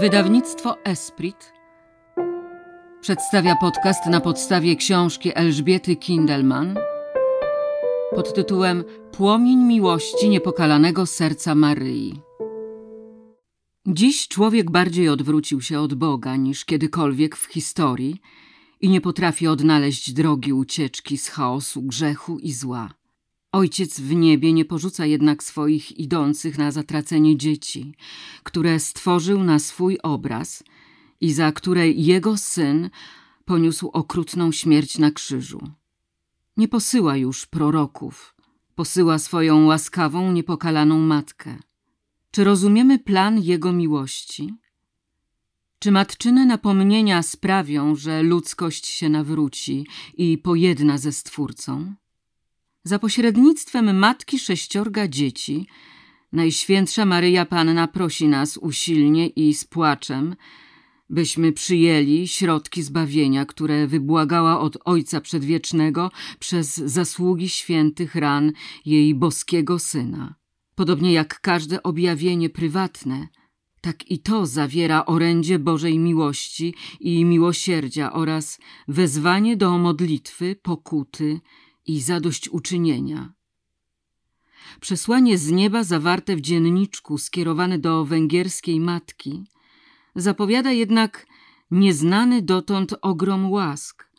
Wydawnictwo Esprit przedstawia podcast na podstawie książki Elżbiety Kindelman pod tytułem Płomień miłości niepokalanego serca Maryi. Dziś człowiek bardziej odwrócił się od Boga niż kiedykolwiek w historii i nie potrafi odnaleźć drogi ucieczki z chaosu, grzechu i zła. Ojciec w niebie nie porzuca jednak swoich idących na zatracenie dzieci, które stworzył na swój obraz i za które jego syn poniósł okrutną śmierć na krzyżu. Nie posyła już proroków, posyła swoją łaskawą, niepokalaną matkę. Czy rozumiemy plan jego miłości? Czy matczyne napomnienia sprawią, że ludzkość się nawróci i pojedna ze Stwórcą? Za pośrednictwem matki sześciorga dzieci, Najświętsza Maryja Panna prosi nas usilnie i z płaczem, byśmy przyjęli środki zbawienia, które wybłagała od Ojca Przedwiecznego przez zasługi świętych ran jej boskiego Syna. Podobnie jak każde objawienie prywatne, tak i to zawiera orędzie Bożej miłości i miłosierdzia oraz wezwanie do modlitwy, pokuty i zadośćuczynienia. Przesłanie z nieba zawarte w dzienniczku skierowane do węgierskiej matki zapowiada jednak nieznany dotąd ogrom łask,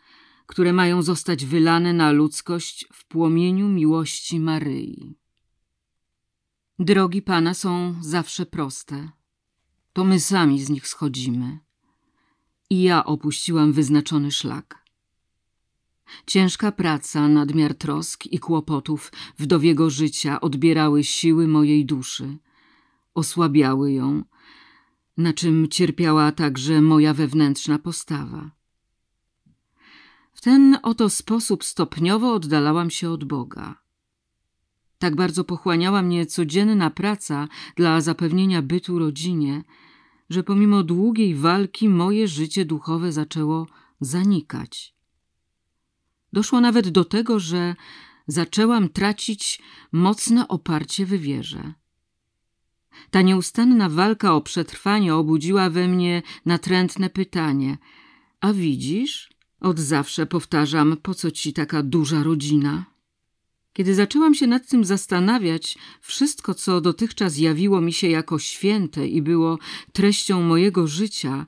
które mają zostać wylane na ludzkość w płomieniu miłości Maryi. Drogi Pana są zawsze proste. To my sami z nich schodzimy. I ja opuściłam wyznaczony szlak. Ciężka praca, nadmiar trosk i kłopotów wdowiego życia odbierały siły mojej duszy, osłabiały ją, na czym cierpiała także moja wewnętrzna postawa. W ten oto sposób stopniowo oddalałam się od Boga. Tak bardzo pochłaniała mnie codzienna praca dla zapewnienia bytu rodzinie, że pomimo długiej walki moje życie duchowe zaczęło zanikać. Doszło nawet do tego, że zaczęłam tracić mocne oparcie w wierze. Ta nieustanna walka o przetrwanie obudziła we mnie natrętne pytanie: A widzisz? Od zawsze powtarzam, po co ci taka duża rodzina? Kiedy zaczęłam się nad tym zastanawiać, wszystko, co dotychczas jawiło mi się jako święte i było treścią mojego życia,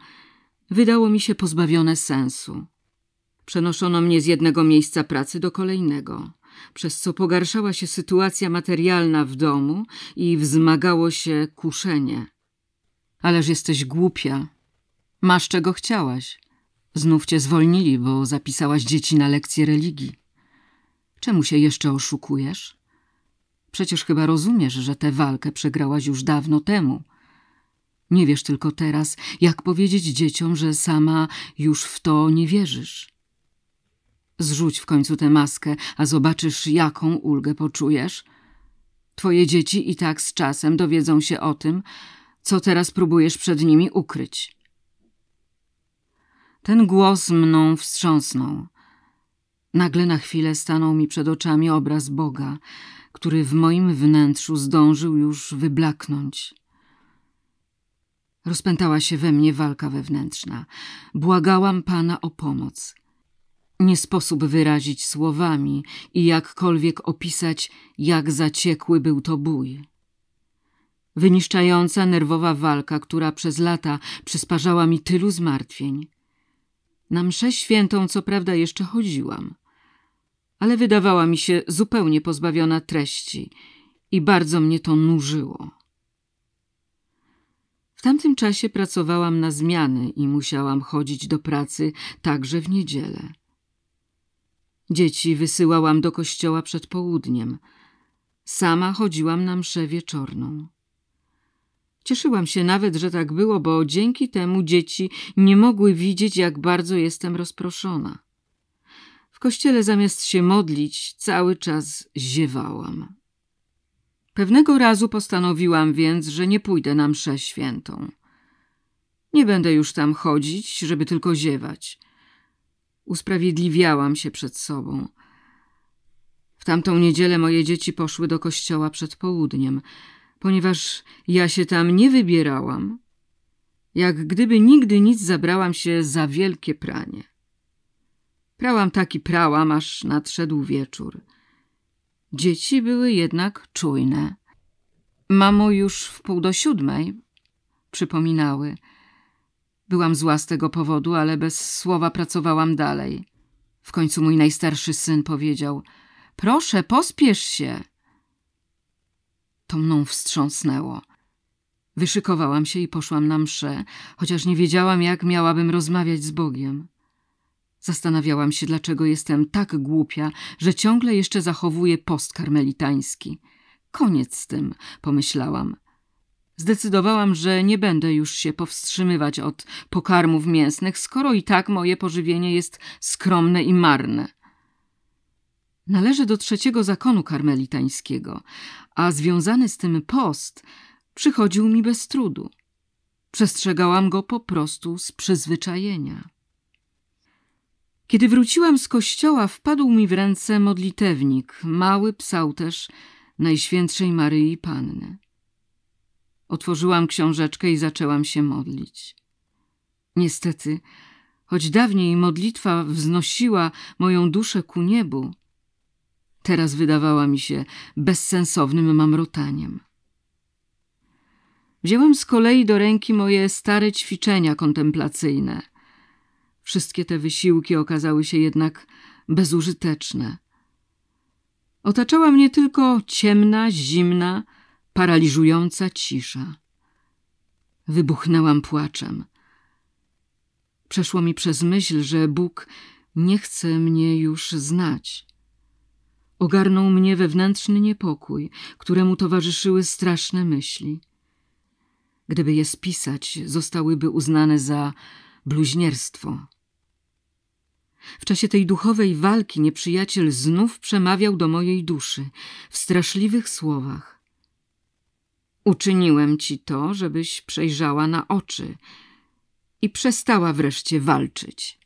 wydało mi się pozbawione sensu. Przenoszono mnie z jednego miejsca pracy do kolejnego, przez co pogarszała się sytuacja materialna w domu i wzmagało się kuszenie. Ależ jesteś głupia. Masz czego chciałaś. Znów cię zwolnili, bo zapisałaś dzieci na lekcje religii. Czemu się jeszcze oszukujesz? Przecież chyba rozumiesz, że tę walkę przegrałaś już dawno temu. Nie wiesz tylko teraz, jak powiedzieć dzieciom, że sama już w to nie wierzysz. Zrzuć w końcu tę maskę, a zobaczysz, jaką ulgę poczujesz. Twoje dzieci i tak z czasem dowiedzą się o tym, co teraz próbujesz przed nimi ukryć. Ten głos mną wstrząsnął. Nagle na chwilę stanął mi przed oczami obraz Boga, który w moim wnętrzu zdążył już wyblaknąć. Rozpętała się we mnie walka wewnętrzna. Błagałam Pana o pomoc. Nie sposób wyrazić słowami i jakkolwiek opisać, jak zaciekły był to bój. Wyniszczająca nerwowa walka, która przez lata przysparzała mi tylu zmartwień. Na mszę świętą co prawda jeszcze chodziłam, ale wydawała mi się zupełnie pozbawiona treści i bardzo mnie to nużyło. W tamtym czasie pracowałam na zmiany i musiałam chodzić do pracy także w niedzielę. Dzieci wysyłałam do kościoła przed południem. Sama chodziłam na mszę wieczorną. Cieszyłam się nawet, że tak było, bo dzięki temu dzieci nie mogły widzieć, jak bardzo jestem rozproszona. W kościele zamiast się modlić, cały czas ziewałam. Pewnego razu postanowiłam więc, że nie pójdę na mszę świętą. Nie będę już tam chodzić, żeby tylko ziewać. Usprawiedliwiałam się przed sobą. W tamtą niedzielę moje dzieci poszły do kościoła przed południem, ponieważ ja się tam nie wybierałam. Jak gdyby nigdy nic zabrałam się za wielkie pranie. Prałam taki prałam, aż nadszedł wieczór. Dzieci były jednak czujne. Mamo już w pół do siódmej, przypominały. Byłam zła z tego powodu, ale bez słowa pracowałam dalej. W końcu mój najstarszy syn powiedział: Proszę, pospiesz się. To mną wstrząsnęło. Wyszykowałam się i poszłam na mszę, chociaż nie wiedziałam, jak miałabym rozmawiać z Bogiem. Zastanawiałam się, dlaczego jestem tak głupia, że ciągle jeszcze zachowuję post karmelitański. Koniec z tym, pomyślałam. Zdecydowałam, że nie będę już się powstrzymywać od pokarmów mięsnych, skoro i tak moje pożywienie jest skromne i marne. Należę do trzeciego zakonu karmelitańskiego, a związany z tym post przychodził mi bez trudu. Przestrzegałam go po prostu z przyzwyczajenia. Kiedy wróciłam z kościoła, wpadł mi w ręce modlitewnik, mały psałterz Najświętszej Maryi Panny. Otworzyłam książeczkę i zaczęłam się modlić. Niestety, choć dawniej modlitwa wznosiła moją duszę ku niebu, teraz wydawała mi się bezsensownym mamrotaniem. Wzięłam z kolei do ręki moje stare ćwiczenia kontemplacyjne. Wszystkie te wysiłki okazały się jednak bezużyteczne. Otaczała mnie tylko ciemna, zimna, paraliżująca cisza. Wybuchnęłam płaczem. Przeszło mi przez myśl, że Bóg nie chce mnie już znać. Ogarnął mnie wewnętrzny niepokój, któremu towarzyszyły straszne myśli. Gdyby je spisać, zostałyby uznane za bluźnierstwo. W czasie tej duchowej walki nieprzyjaciel znów przemawiał do mojej duszy w straszliwych słowach. Uczyniłem ci to, żebyś przejrzała na oczy i przestała wreszcie walczyć.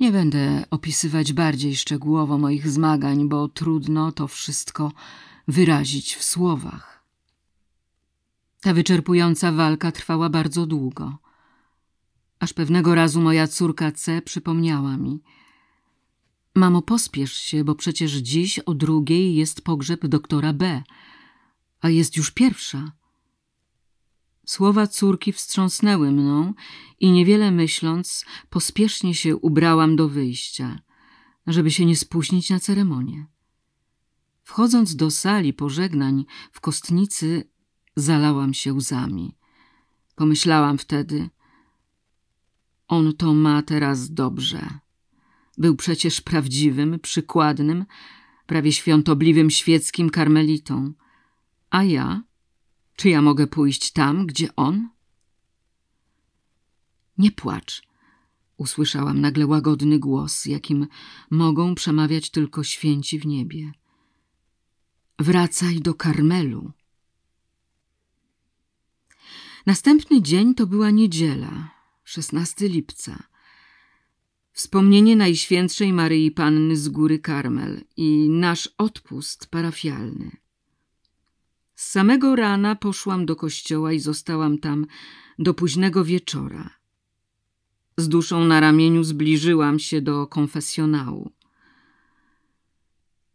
Nie będę opisywać bardziej szczegółowo moich zmagań, bo trudno to wszystko wyrazić w słowach. Ta wyczerpująca walka trwała bardzo długo aż pewnego razu moja córka C przypomniała mi. Mamo, pospiesz się, bo przecież dziś o drugiej jest pogrzeb doktora B, a jest już pierwsza. Słowa córki wstrząsnęły mną i niewiele myśląc, pospiesznie się ubrałam do wyjścia, żeby się nie spóźnić na ceremonię. Wchodząc do sali pożegnań w kostnicy, zalałam się łzami. Pomyślałam wtedy – on to ma teraz dobrze. Był przecież prawdziwym, przykładnym, prawie świątobliwym świeckim karmelitą. A ja? Czy ja mogę pójść tam, gdzie on? Nie płacz, usłyszałam nagle łagodny głos, jakim mogą przemawiać tylko święci w niebie. Wracaj do Karmelu. Następny dzień to była niedziela. 16 lipca. Wspomnienie Najświętszej Maryi Panny z Góry Karmel i nasz odpust parafialny. Z samego rana poszłam do kościoła i zostałam tam do późnego wieczora. Z duszą na ramieniu zbliżyłam się do konfesjonału.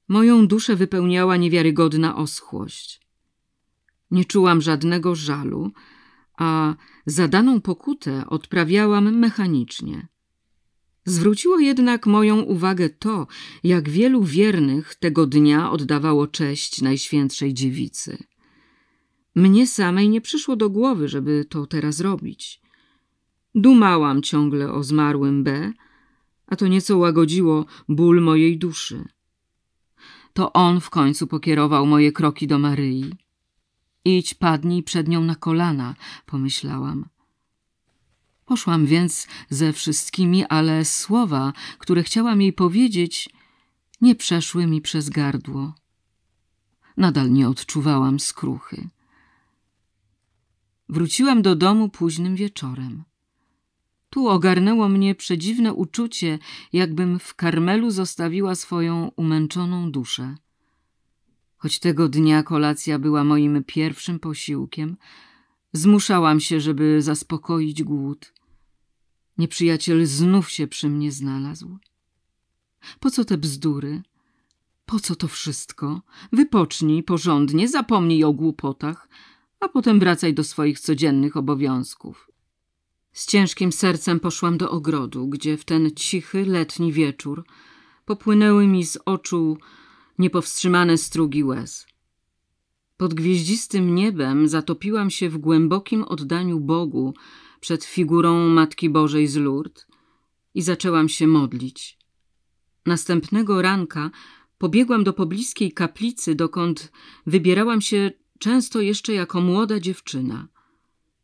Moją duszę wypełniała niewiarygodna oschłość. Nie czułam żadnego żalu, a zadaną pokutę odprawiałam mechanicznie. Zwróciło jednak moją uwagę to, jak wielu wiernych tego dnia oddawało cześć Najświętszej Dziewicy. Mnie samej nie przyszło do głowy, żeby to teraz robić. Dumałam ciągle o zmarłym B, a to nieco łagodziło ból mojej duszy. To on w końcu pokierował moje kroki do Maryi. Idź, padnij przed nią na kolana, pomyślałam. Poszłam więc ze wszystkimi, ale słowa, które chciałam jej powiedzieć, nie przeszły mi przez gardło. Nadal nie odczuwałam skruchy. Wróciłam do domu późnym wieczorem. Tu ogarnęło mnie przedziwne uczucie, jakbym w karmelu zostawiła swoją umęczoną duszę. Choć tego dnia kolacja była moim pierwszym posiłkiem, Zmuszałam się, żeby zaspokoić głód. Nieprzyjaciel znów się przy mnie znalazł. Po co te bzdury? Po co to wszystko? Wypocznij porządnie, zapomnij o głupotach, a potem wracaj do swoich codziennych obowiązków. Z ciężkim sercem poszłam do ogrodu, gdzie w ten cichy, letni wieczór popłynęły mi z oczu niepowstrzymane strugi łez. Pod gwieździstym niebem zatopiłam się w głębokim oddaniu Bogu przed figurą Matki Bożej z Lourdes i zaczęłam się modlić. Następnego ranka pobiegłam do pobliskiej kaplicy, dokąd wybierałam się często jeszcze jako młoda dziewczyna.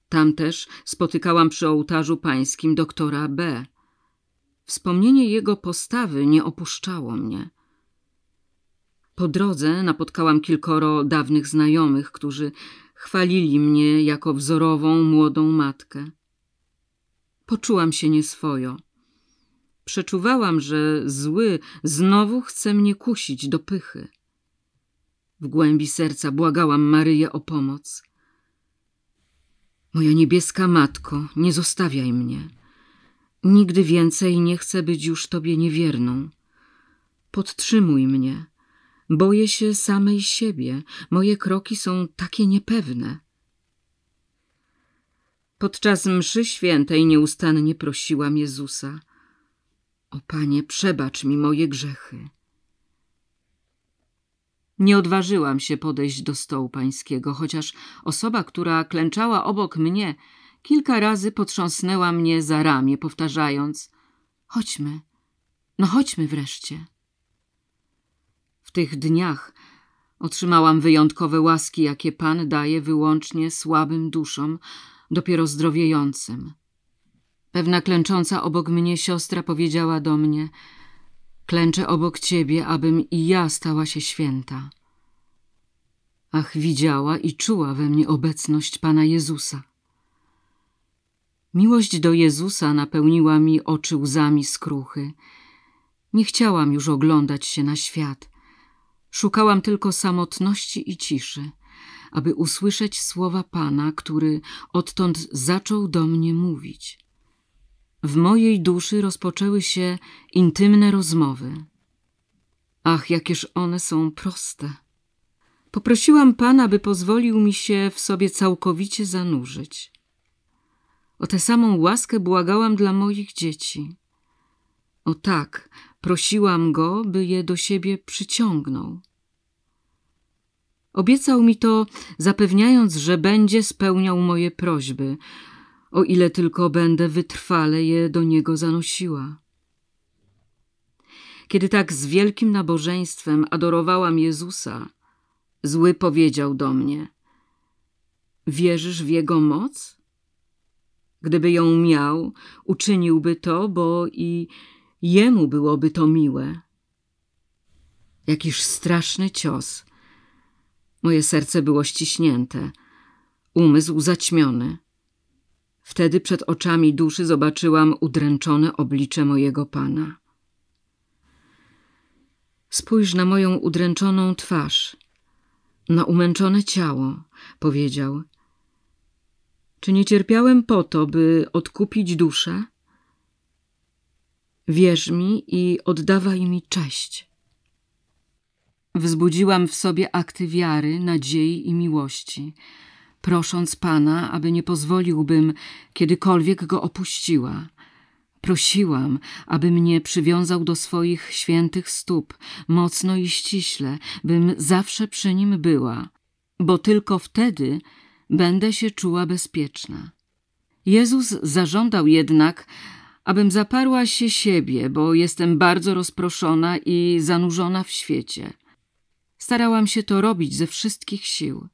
Tam też spotykałam przy ołtarzu pańskim doktora B. Wspomnienie jego postawy nie opuszczało mnie. Po drodze napotkałam kilkoro dawnych znajomych, którzy chwalili mnie jako wzorową młodą matkę. Poczułam się nieswojo. Przeczuwałam, że zły znowu chce mnie kusić do pychy. W głębi serca błagałam Maryję o pomoc. Moja niebieska matko, nie zostawiaj mnie. Nigdy więcej nie chcę być już Tobie niewierną. Podtrzymuj mnie. Boję się samej siebie. Moje kroki są takie niepewne. Podczas mszy świętej nieustannie prosiłam Jezusa. O Panie, przebacz mi moje grzechy. Nie odważyłam się podejść do stołu pańskiego, chociaż osoba, która klęczała obok mnie, kilka razy potrząsnęła mnie za ramię, powtarzając – chodźmy, no chodźmy wreszcie. W tych dniach otrzymałam wyjątkowe łaski, jakie Pan daje wyłącznie słabym duszom, dopiero zdrowiejącym. Pewna klęcząca obok mnie siostra powiedziała do mnie – Klęczę obok ciebie, abym i ja stała się święta. Ach, widziała i czuła we mnie obecność Pana Jezusa. Miłość do Jezusa napełniła mi oczy łzami skruchy. Nie chciałam już oglądać się na świat. Szukałam tylko samotności i ciszy, aby usłyszeć słowa Pana, który odtąd zaczął do mnie mówić. W mojej duszy rozpoczęły się intymne rozmowy. Ach, jakież one są proste. Poprosiłam Pana, by pozwolił mi się w sobie całkowicie zanurzyć. O tę samą łaskę błagałam dla moich dzieci. O tak, prosiłam Go, by je do siebie przyciągnął. Obiecał mi to, zapewniając, że będzie spełniał moje prośby, o ile tylko będę wytrwale je do Niego zanosiła. Kiedy tak z wielkim nabożeństwem adorowałam Jezusa, zły powiedział do mnie – wierzysz w Jego moc? Gdyby ją miał, uczyniłby to, bo i jemu byłoby to miłe. Jakiż straszny cios. Moje serce było ściśnięte, umysł zaćmiony. Wtedy przed oczami duszy zobaczyłam udręczone oblicze mojego Pana. Spójrz na moją udręczoną twarz, na umęczone ciało, powiedział. Czy nie cierpiałem po to, by odkupić duszę? Wierz mi i oddawaj mi cześć. Wzbudziłam w sobie akty wiary, nadziei i miłości – prosząc Pana, aby nie pozwoliłbym kiedykolwiek go opuściła. Prosiłam, aby mnie przywiązał do swoich świętych stóp, mocno i ściśle, bym zawsze przy nim była, bo tylko wtedy będę się czuła bezpieczna. Jezus zażądał jednak, abym zaparła się siebie, bo jestem bardzo rozproszona i zanurzona w świecie. Starałam się to robić ze wszystkich sił.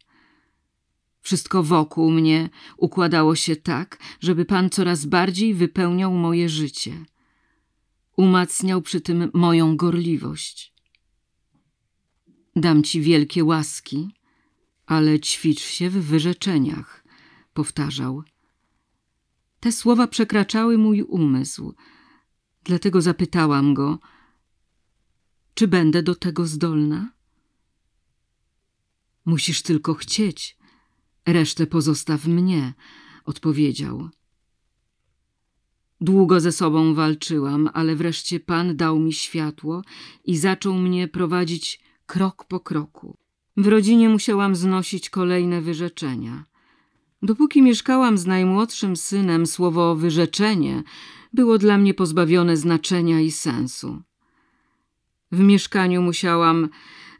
Wszystko wokół mnie układało się tak, żeby Pan coraz bardziej wypełniał moje życie. Umacniał przy tym moją gorliwość. Dam Ci wielkie łaski, ale ćwicz się w wyrzeczeniach, powtarzał. Te słowa przekraczały mój umysł, dlatego zapytałam go, czy będę do tego zdolna? Musisz tylko chcieć, Resztę pozostaw mnie, odpowiedział. Długo ze sobą walczyłam, ale wreszcie Pan dał mi światło i zaczął mnie prowadzić krok po kroku. W rodzinie musiałam znosić kolejne wyrzeczenia. Dopóki mieszkałam z najmłodszym synem, słowo wyrzeczenie było dla mnie pozbawione znaczenia i sensu. W mieszkaniu musiałam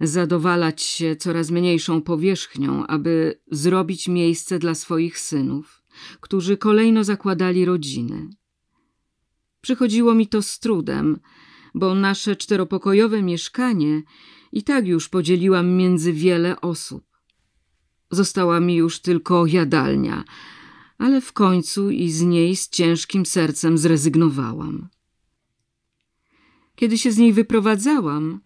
zadowalać się coraz mniejszą powierzchnią, aby zrobić miejsce dla swoich synów, którzy kolejno zakładali rodziny. Przychodziło mi to z trudem, bo nasze czteropokojowe mieszkanie i tak już podzieliłam między wiele osób. Została mi już tylko jadalnia, ale w końcu i z niej z ciężkim sercem zrezygnowałam. Kiedy się z niej wyprowadzałam,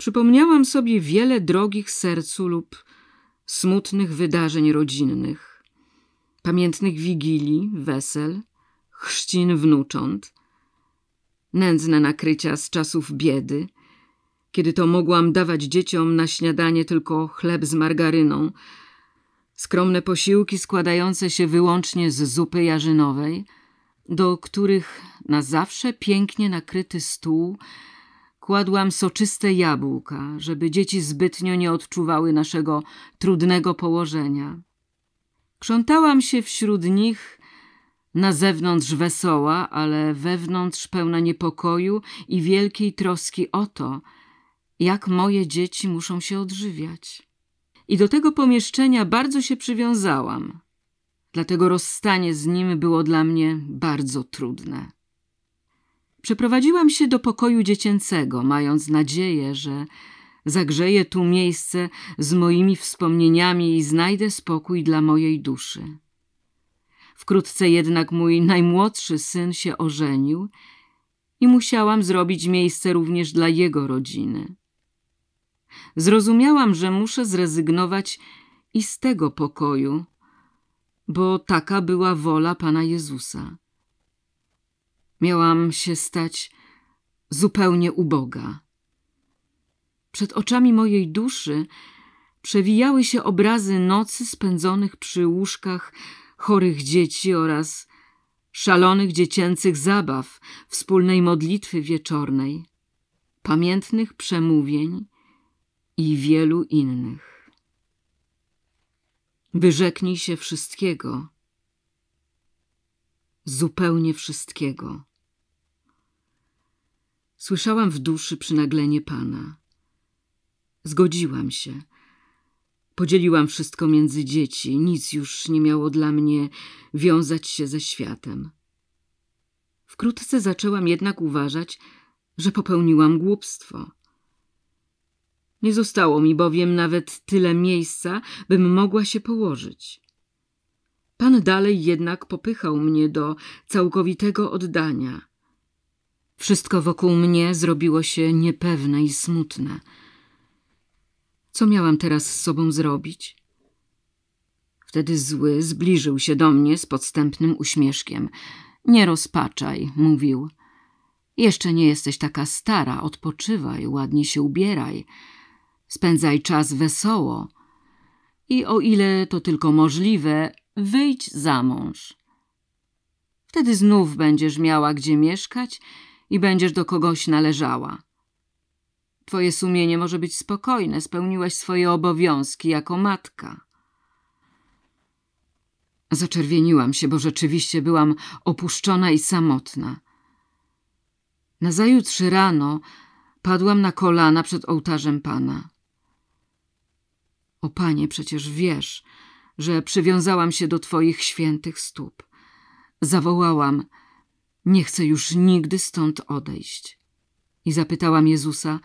przypomniałam sobie wiele drogich sercu lub smutnych wydarzeń rodzinnych, pamiętnych wigilii, wesel, chrzcin wnucząt, nędzne nakrycia z czasów biedy, kiedy to mogłam dawać dzieciom na śniadanie tylko chleb z margaryną, skromne posiłki składające się wyłącznie z zupy jarzynowej, do których na zawsze pięknie nakryty stół kładłam soczyste jabłka, żeby dzieci zbytnio nie odczuwały naszego trudnego położenia. Krzątałam się wśród nich na zewnątrz wesoła, ale wewnątrz pełna niepokoju i wielkiej troski o to, jak moje dzieci muszą się odżywiać. I do tego pomieszczenia bardzo się przywiązałam. Dlatego rozstanie z nim było dla mnie bardzo trudne. Przeprowadziłam się do pokoju dziecięcego, mając nadzieję, że zagrzeję tu miejsce z moimi wspomnieniami i znajdę spokój dla mojej duszy. Wkrótce jednak mój najmłodszy syn się ożenił i musiałam zrobić miejsce również dla jego rodziny. Zrozumiałam, że muszę zrezygnować i z tego pokoju, bo taka była wola Pana Jezusa. Miałam się stać zupełnie uboga. Przed oczami mojej duszy przewijały się obrazy nocy spędzonych przy łóżkach chorych dzieci oraz szalonych dziecięcych zabaw, wspólnej modlitwy wieczornej, pamiętnych przemówień i wielu innych. Wyrzeknij się wszystkiego, zupełnie wszystkiego. Słyszałam w duszy przynaglenie Pana. Zgodziłam się. Podzieliłam wszystko między dzieci, nic już nie miało dla mnie wiązać się ze światem. Wkrótce zaczęłam jednak uważać, że popełniłam głupstwo. Nie zostało mi bowiem nawet tyle miejsca, bym mogła się położyć. Pan dalej jednak popychał mnie do całkowitego oddania. Wszystko wokół mnie zrobiło się niepewne i smutne. Co miałam teraz z sobą zrobić? Wtedy zły zbliżył się do mnie z podstępnym uśmieszkiem. Nie rozpaczaj, mówił. Jeszcze nie jesteś taka stara, odpoczywaj, ładnie się ubieraj. Spędzaj czas wesoło. I o ile to tylko możliwe, wyjdź za mąż. Wtedy znów będziesz miała gdzie mieszkać i będziesz do kogoś należała. Twoje sumienie może być spokojne, spełniłaś swoje obowiązki jako matka. Zaczerwieniłam się, bo rzeczywiście byłam opuszczona i samotna. Nazajutrz rano padłam na kolana przed ołtarzem Pana. O Panie, przecież wiesz, że przywiązałam się do Twoich świętych stóp. Zawołałam, nie chcę już nigdy stąd odejść. I zapytałam Jezusa,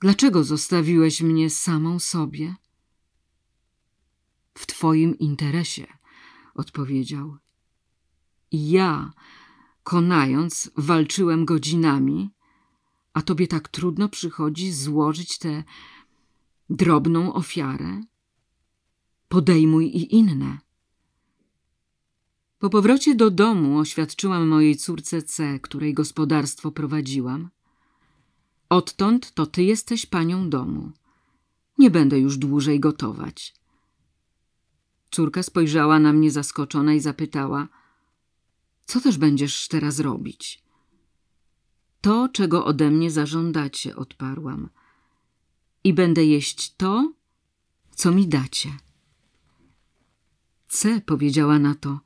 Dlaczego zostawiłeś mnie samą sobie? W twoim interesie, odpowiedział. Ja, konając, walczyłem godzinami, a tobie tak trudno przychodzi złożyć tę drobną ofiarę? Podejmuj i inne. Po powrocie do domu oświadczyłam mojej córce C, której gospodarstwo prowadziłam – Odtąd to ty jesteś panią domu. Nie będę już dłużej gotować. Córka spojrzała na mnie zaskoczona i zapytała: Co też będziesz teraz robić? To, czego ode mnie zażądacie, odparłam. I będę jeść to, co mi dacie. C powiedziała na to.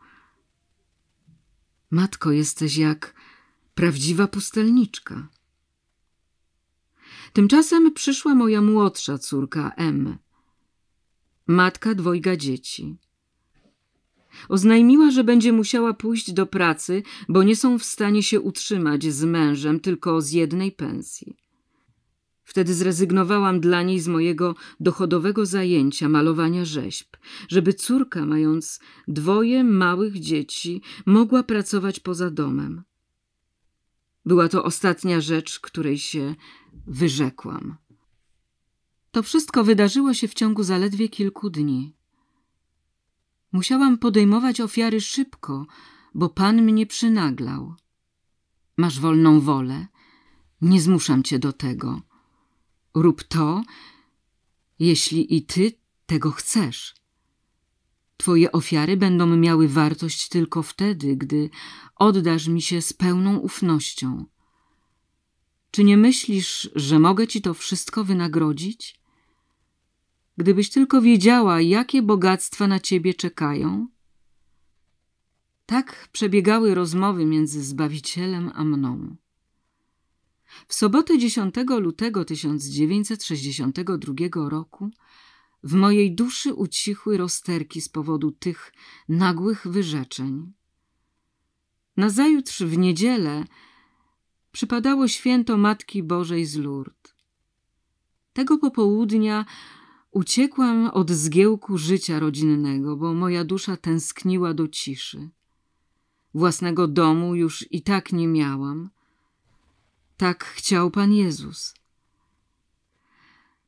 Matko, jesteś jak prawdziwa pustelniczka. Tymczasem przyszła moja młodsza córka M, matka dwojga dzieci. Oznajmiła, że będzie musiała pójść do pracy, bo nie są w stanie się utrzymać z mężem tylko z jednej pensji. Wtedy zrezygnowałam dla niej z mojego dochodowego zajęcia malowania rzeźb, żeby córka, mając dwoje małych dzieci, mogła pracować poza domem. Była to ostatnia rzecz, której się wyrzekłam. To wszystko wydarzyło się w ciągu zaledwie kilku dni. Musiałam podejmować ofiary szybko, bo Pan mnie przynaglał. Masz wolną wolę, nie zmuszam cię do tego. Rób to, jeśli i ty tego chcesz. Twoje ofiary będą miały wartość tylko wtedy, gdy oddasz mi się z pełną ufnością. Czy nie myślisz, że mogę ci to wszystko wynagrodzić? Gdybyś tylko wiedziała, jakie bogactwa na ciebie czekają. Tak przebiegały rozmowy między Zbawicielem a mną. W sobotę 10 lutego 1962 roku w mojej duszy ucichły rozterki z powodu tych nagłych wyrzeczeń. Nazajutrz w niedzielę przypadało święto Matki Bożej z Lourdes. Tego popołudnia uciekłam od zgiełku życia rodzinnego, bo moja dusza tęskniła do ciszy. Własnego domu już i tak nie miałam. Tak chciał Pan Jezus.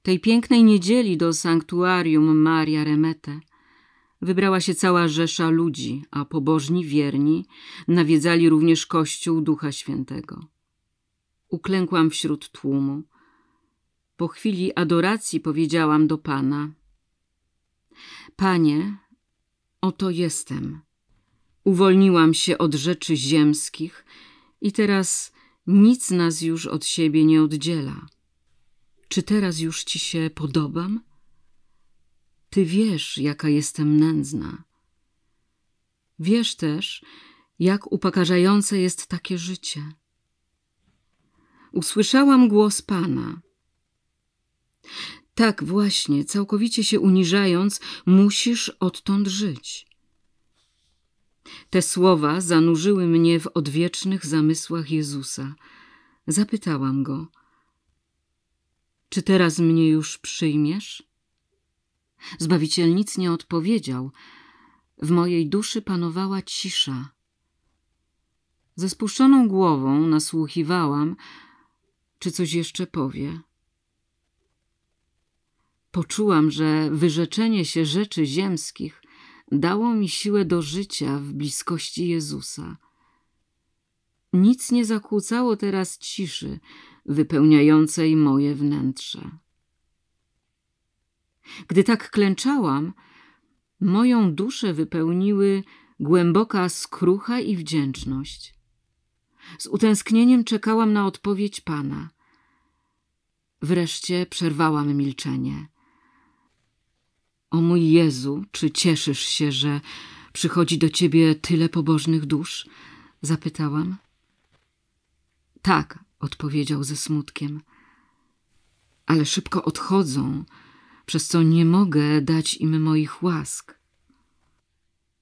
Tej pięknej niedzieli do sanktuarium Maria Remete wybrała się cała rzesza ludzi, a pobożni wierni nawiedzali również Kościół Ducha Świętego. Uklękłam wśród tłumu. Po chwili adoracji powiedziałam do Pana: Panie, oto jestem. Uwolniłam się od rzeczy ziemskich i teraz nic nas już od siebie nie oddziela. Czy teraz już ci się podobam? Ty wiesz, jaka jestem nędzna. Wiesz też, jak upokarzające jest takie życie. Usłyszałam głos Pana. Tak właśnie, całkowicie się uniżając, musisz odtąd żyć. Te słowa zanurzyły mnie w odwiecznych zamysłach Jezusa. Zapytałam go: Czy teraz mnie już przyjmiesz? Zbawiciel nic nie odpowiedział. W mojej duszy panowała cisza. Ze spuszczoną głową nasłuchiwałam, czy coś jeszcze powie. Poczułam, że wyrzeczenie się rzeczy ziemskich dało mi siłę do życia w bliskości Jezusa. Nic nie zakłócało teraz ciszy wypełniającej moje wnętrze. Gdy tak klęczałam, moją duszę wypełniły głęboka skrucha i wdzięczność. Z utęsknieniem czekałam na odpowiedź Pana. Wreszcie przerwałam milczenie. O mój Jezu, czy cieszysz się, że przychodzi do ciebie tyle pobożnych dusz? Zapytałam. Tak, odpowiedział ze smutkiem. Ale szybko odchodzą, przez co nie mogę dać im moich łask.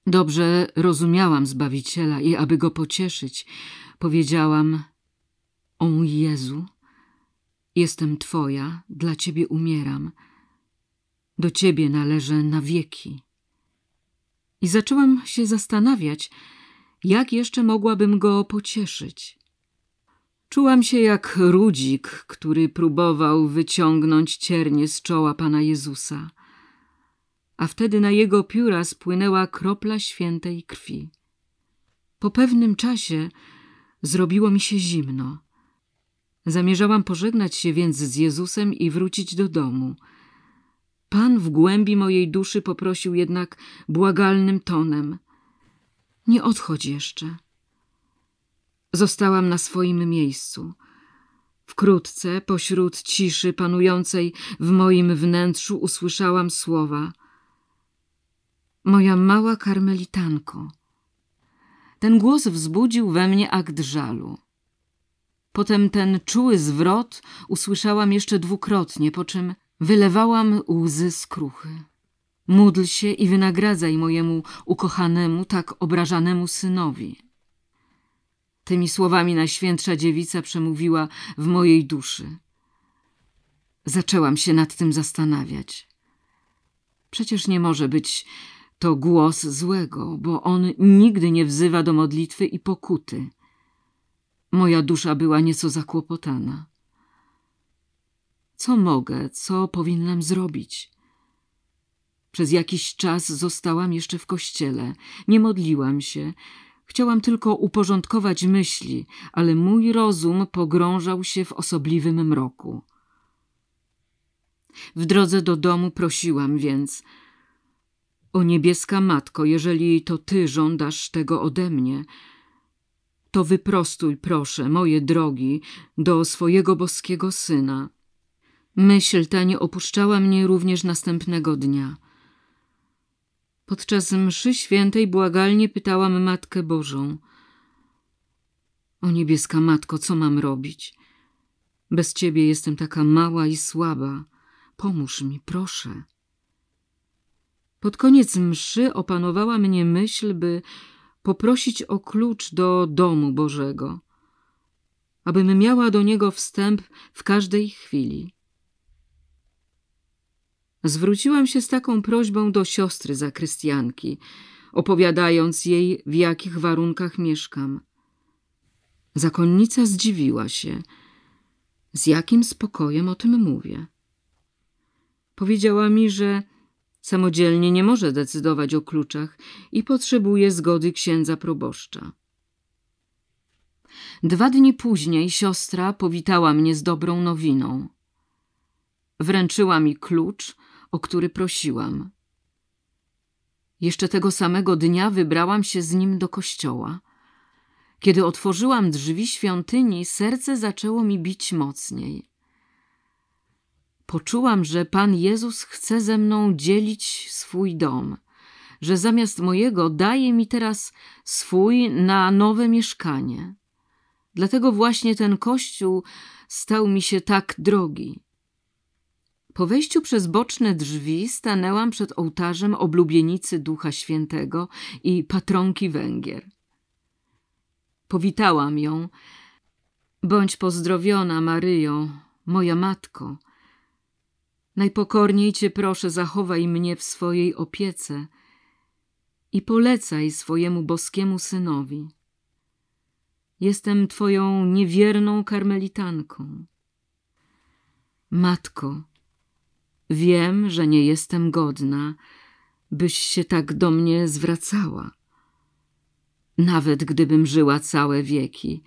Dobrze rozumiałam Zbawiciela i aby go pocieszyć, powiedziałam O mój Jezu, jestem Twoja, dla Ciebie umieram – do Ciebie należę na wieki. I zaczęłam się zastanawiać, jak jeszcze mogłabym go pocieszyć. Czułam się jak rudzik, który próbował wyciągnąć ciernie z czoła Pana Jezusa, a wtedy na jego pióra spłynęła kropla świętej krwi. Po pewnym czasie zrobiło mi się zimno. Zamierzałam pożegnać się więc z Jezusem i wrócić do domu – Pan w głębi mojej duszy poprosił jednak błagalnym tonem: Nie odchodź jeszcze. Zostałam na swoim miejscu. Wkrótce, pośród ciszy panującej w moim wnętrzu, usłyszałam słowa: Moja mała karmelitanko. Ten głos wzbudził we mnie akt żalu. Potem ten czuły zwrot usłyszałam jeszcze dwukrotnie, po czym wylewałam łzy skruchy. Módl się i wynagradzaj mojemu ukochanemu, tak obrażanemu synowi. Tymi słowami Najświętsza Dziewica przemówiła w mojej duszy. Zaczęłam się nad tym zastanawiać. Przecież nie może być to głos złego, bo on nigdy nie wzywa do modlitwy i pokuty. Moja dusza była nieco zakłopotana. Co mogę, co powinnam zrobić? Przez jakiś czas zostałam jeszcze w kościele, nie modliłam się, chciałam tylko uporządkować myśli, ale mój rozum pogrążał się w osobliwym mroku. W drodze do domu prosiłam więc – o niebieska matko, jeżeli to ty żądasz tego ode mnie, to wyprostuj, proszę, moje drogi, do swojego boskiego syna. Myśl ta nie opuszczała mnie również następnego dnia. Podczas mszy świętej błagalnie pytałam Matkę Bożą. O niebieska matko, co mam robić? Bez ciebie jestem taka mała i słaba. Pomóż mi, proszę. Pod koniec mszy opanowała mnie myśl, by poprosić o klucz do domu Bożego, abym miała do niego wstęp w każdej chwili. Zwróciłam się z taką prośbą do siostry zakrystianki, opowiadając jej, w jakich warunkach mieszkam. Zakonnica zdziwiła się, z jakim spokojem o tym mówię. Powiedziała mi, że Samodzielnie nie może decydować o kluczach i potrzebuje zgody księdza proboszcza. Dwa dni później siostra powitała mnie z dobrą nowiną. Wręczyła mi klucz, o który prosiłam. Jeszcze tego samego dnia wybrałam się z nim do kościoła. Kiedy otworzyłam drzwi świątyni, serce zaczęło mi bić mocniej. Poczułam, że Pan Jezus chce ze mną dzielić swój dom, że zamiast mojego daje mi teraz swój na nowe mieszkanie. Dlatego właśnie ten kościół stał mi się tak drogi. Po wejściu przez boczne drzwi stanęłam przed ołtarzem oblubienicy Ducha Świętego i patronki Węgier. Powitałam ją. Bądź pozdrowiona, Maryjo, moja matko – Najpokorniej Cię proszę, zachowaj mnie w swojej opiece i polecaj swojemu boskiemu synowi. Jestem Twoją niewierną karmelitanką. Matko, wiem, że nie jestem godna, byś się tak do mnie zwracała. Nawet gdybym żyła całe wieki,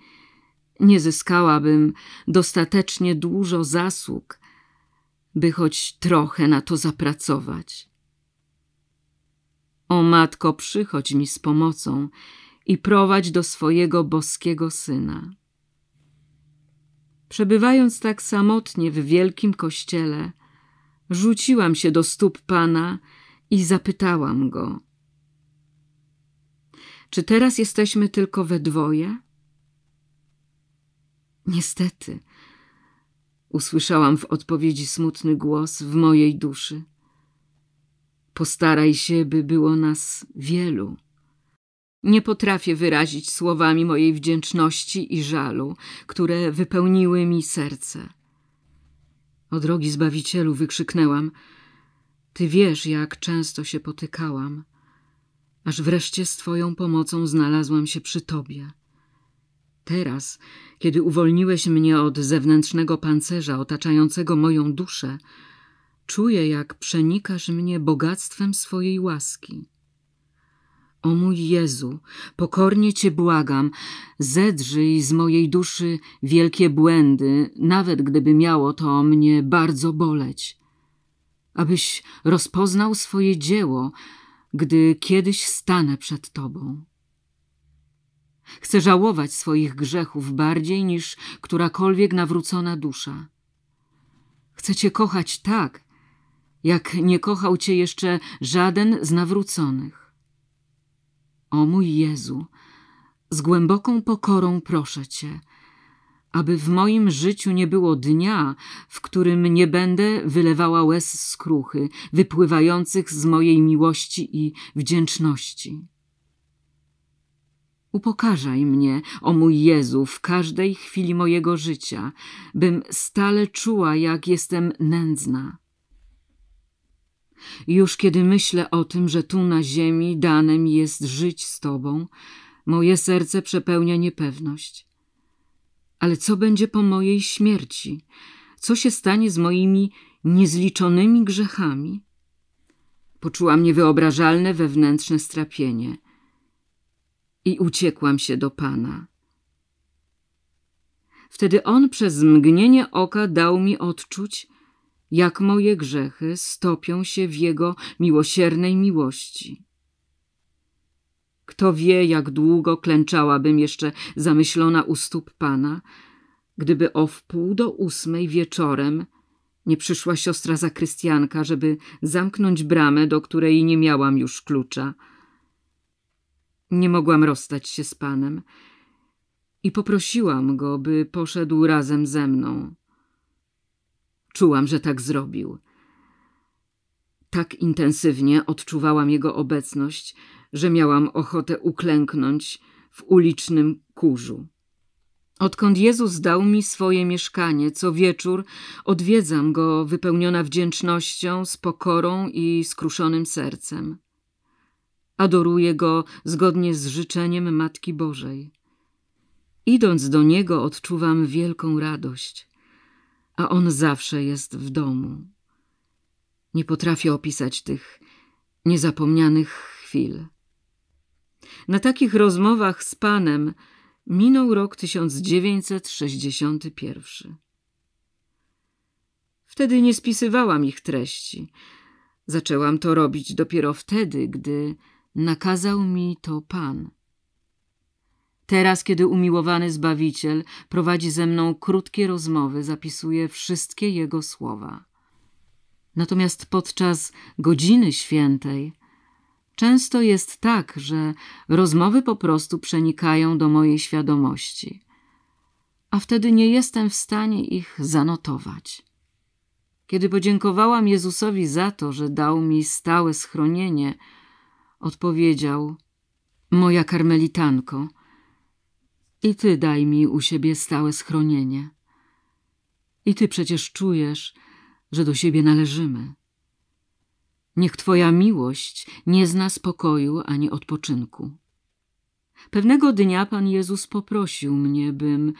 nie zyskałabym dostatecznie dużo zasług, by choć trochę na to zapracować. O matko, przychodź mi z pomocą i prowadź do swojego boskiego syna. Przebywając tak samotnie w wielkim kościele, rzuciłam się do stóp Pana i zapytałam go: Czy teraz jesteśmy tylko we dwoje? Niestety, Usłyszałam w odpowiedzi smutny głos w mojej duszy. Postaraj się, by było nas wielu. Nie potrafię wyrazić słowami mojej wdzięczności i żalu, które wypełniły mi serce. O drogi Zbawicielu wykrzyknęłam. Ty wiesz, jak często się potykałam, aż wreszcie z Twoją pomocą znalazłam się przy Tobie. Teraz, kiedy uwolniłeś mnie od zewnętrznego pancerza otaczającego moją duszę, czuję, jak przenikasz mnie bogactwem swojej łaski. O mój Jezu, pokornie Cię błagam, zedrzyj z mojej duszy wielkie błędy, nawet gdyby miało to mnie bardzo boleć. abyś rozpoznał swoje dzieło, gdy kiedyś stanę przed Tobą. Chcę żałować swoich grzechów bardziej niż którakolwiek nawrócona dusza. Chcę Cię kochać tak, jak nie kochał Cię jeszcze żaden z nawróconych. O mój Jezu, z głęboką pokorą proszę Cię, aby w moim życiu nie było dnia, w którym nie będę wylewała łez skruchy, wypływających z mojej miłości i wdzięczności. Upokarzaj mnie, o mój Jezu, w każdej chwili mojego życia, bym stale czuła, jak jestem nędzna. Już kiedy myślę o tym, że tu na ziemi dane mi jest żyć z Tobą, moje serce przepełnia niepewność. Ale co będzie po mojej śmierci? Co się stanie z moimi niezliczonymi grzechami? Poczułam niewyobrażalne wewnętrzne strapienie i uciekłam się do Pana. Wtedy On przez mgnienie oka dał mi odczuć, jak moje grzechy stopią się w Jego miłosiernej miłości. Kto wie, jak długo klęczałabym jeszcze zamyślona u stóp Pana, gdyby o wpół do ósmej wieczorem nie przyszła siostra zakrystianka, żeby zamknąć bramę, do której nie miałam już klucza. Nie mogłam rozstać się z Panem i poprosiłam go, by poszedł razem ze mną. Czułam, że tak zrobił. Tak intensywnie odczuwałam jego obecność, że miałam ochotę uklęknąć w ulicznym kurzu. Odkąd Jezus dał mi swoje mieszkanie, co wieczór odwiedzam go wypełniona wdzięcznością, z pokorą i skruszonym sercem. Adoruję go zgodnie z życzeniem Matki Bożej. Idąc do niego, odczuwam wielką radość a on zawsze jest w domu. Nie potrafię opisać tych niezapomnianych chwil. Na takich rozmowach z panem minął rok 1961. Wtedy nie spisywałam ich treści. Zaczęłam to robić dopiero wtedy, gdy nakazał mi to Pan. Teraz, kiedy umiłowany Zbawiciel prowadzi ze mną krótkie rozmowy, zapisuję wszystkie Jego słowa. Natomiast podczas godziny świętej często jest tak, że rozmowy po prostu przenikają do mojej świadomości, a wtedy nie jestem w stanie ich zanotować. Kiedy podziękowałam Jezusowi za to, że dał mi stałe schronienie, odpowiedział: Moja karmelitanko, i ty daj mi u siebie stałe schronienie. I ty przecież czujesz, że do siebie należymy. Niech twoja miłość nie zna spokoju ani odpoczynku. Pewnego dnia Pan Jezus poprosił mnie, bym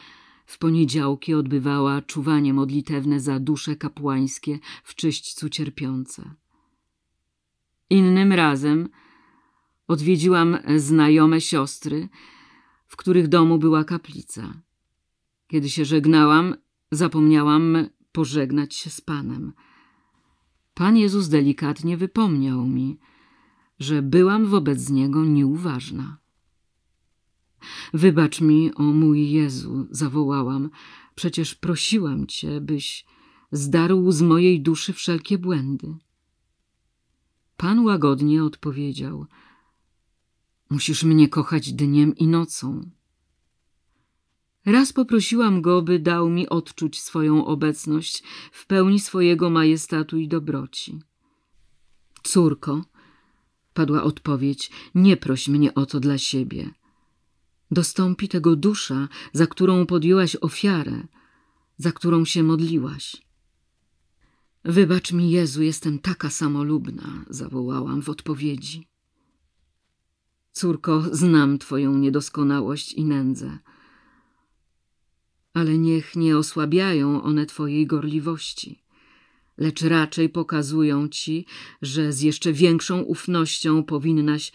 w poniedziałki odbywała czuwanie modlitewne za dusze kapłańskie w czyśćcu cierpiące. Innym razem odwiedziłam znajome siostry, w których domu była kaplica. Kiedy się żegnałam, zapomniałam pożegnać się z Panem. Pan Jezus delikatnie wypomniał mi, że byłam wobec Niego nieuważna. Wybacz mi, o mój Jezu, zawołałam, przecież prosiłam Cię, byś zdarł z mojej duszy wszelkie błędy. Pan łagodnie odpowiedział – Musisz mnie kochać dniem i nocą. Raz poprosiłam go, by dał mi odczuć swoją obecność w pełni swojego majestatu i dobroci. Córko, padła odpowiedź, nie proś mnie o to dla siebie. Dostąpi tego dusza, za którą podjęłaś ofiarę, za którą się modliłaś. Wybacz mi, Jezu, jestem taka samolubna, zawołałam w odpowiedzi. Córko, znam Twoją niedoskonałość i nędzę, ale niech nie osłabiają one Twojej gorliwości, lecz raczej pokazują Ci, że z jeszcze większą ufnością powinnaś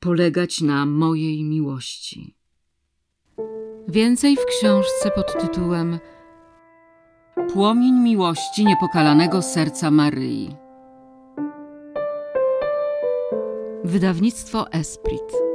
polegać na mojej miłości. Więcej w książce pod tytułem Płomień miłości niepokalanego serca Maryi. Wydawnictwo Esprit.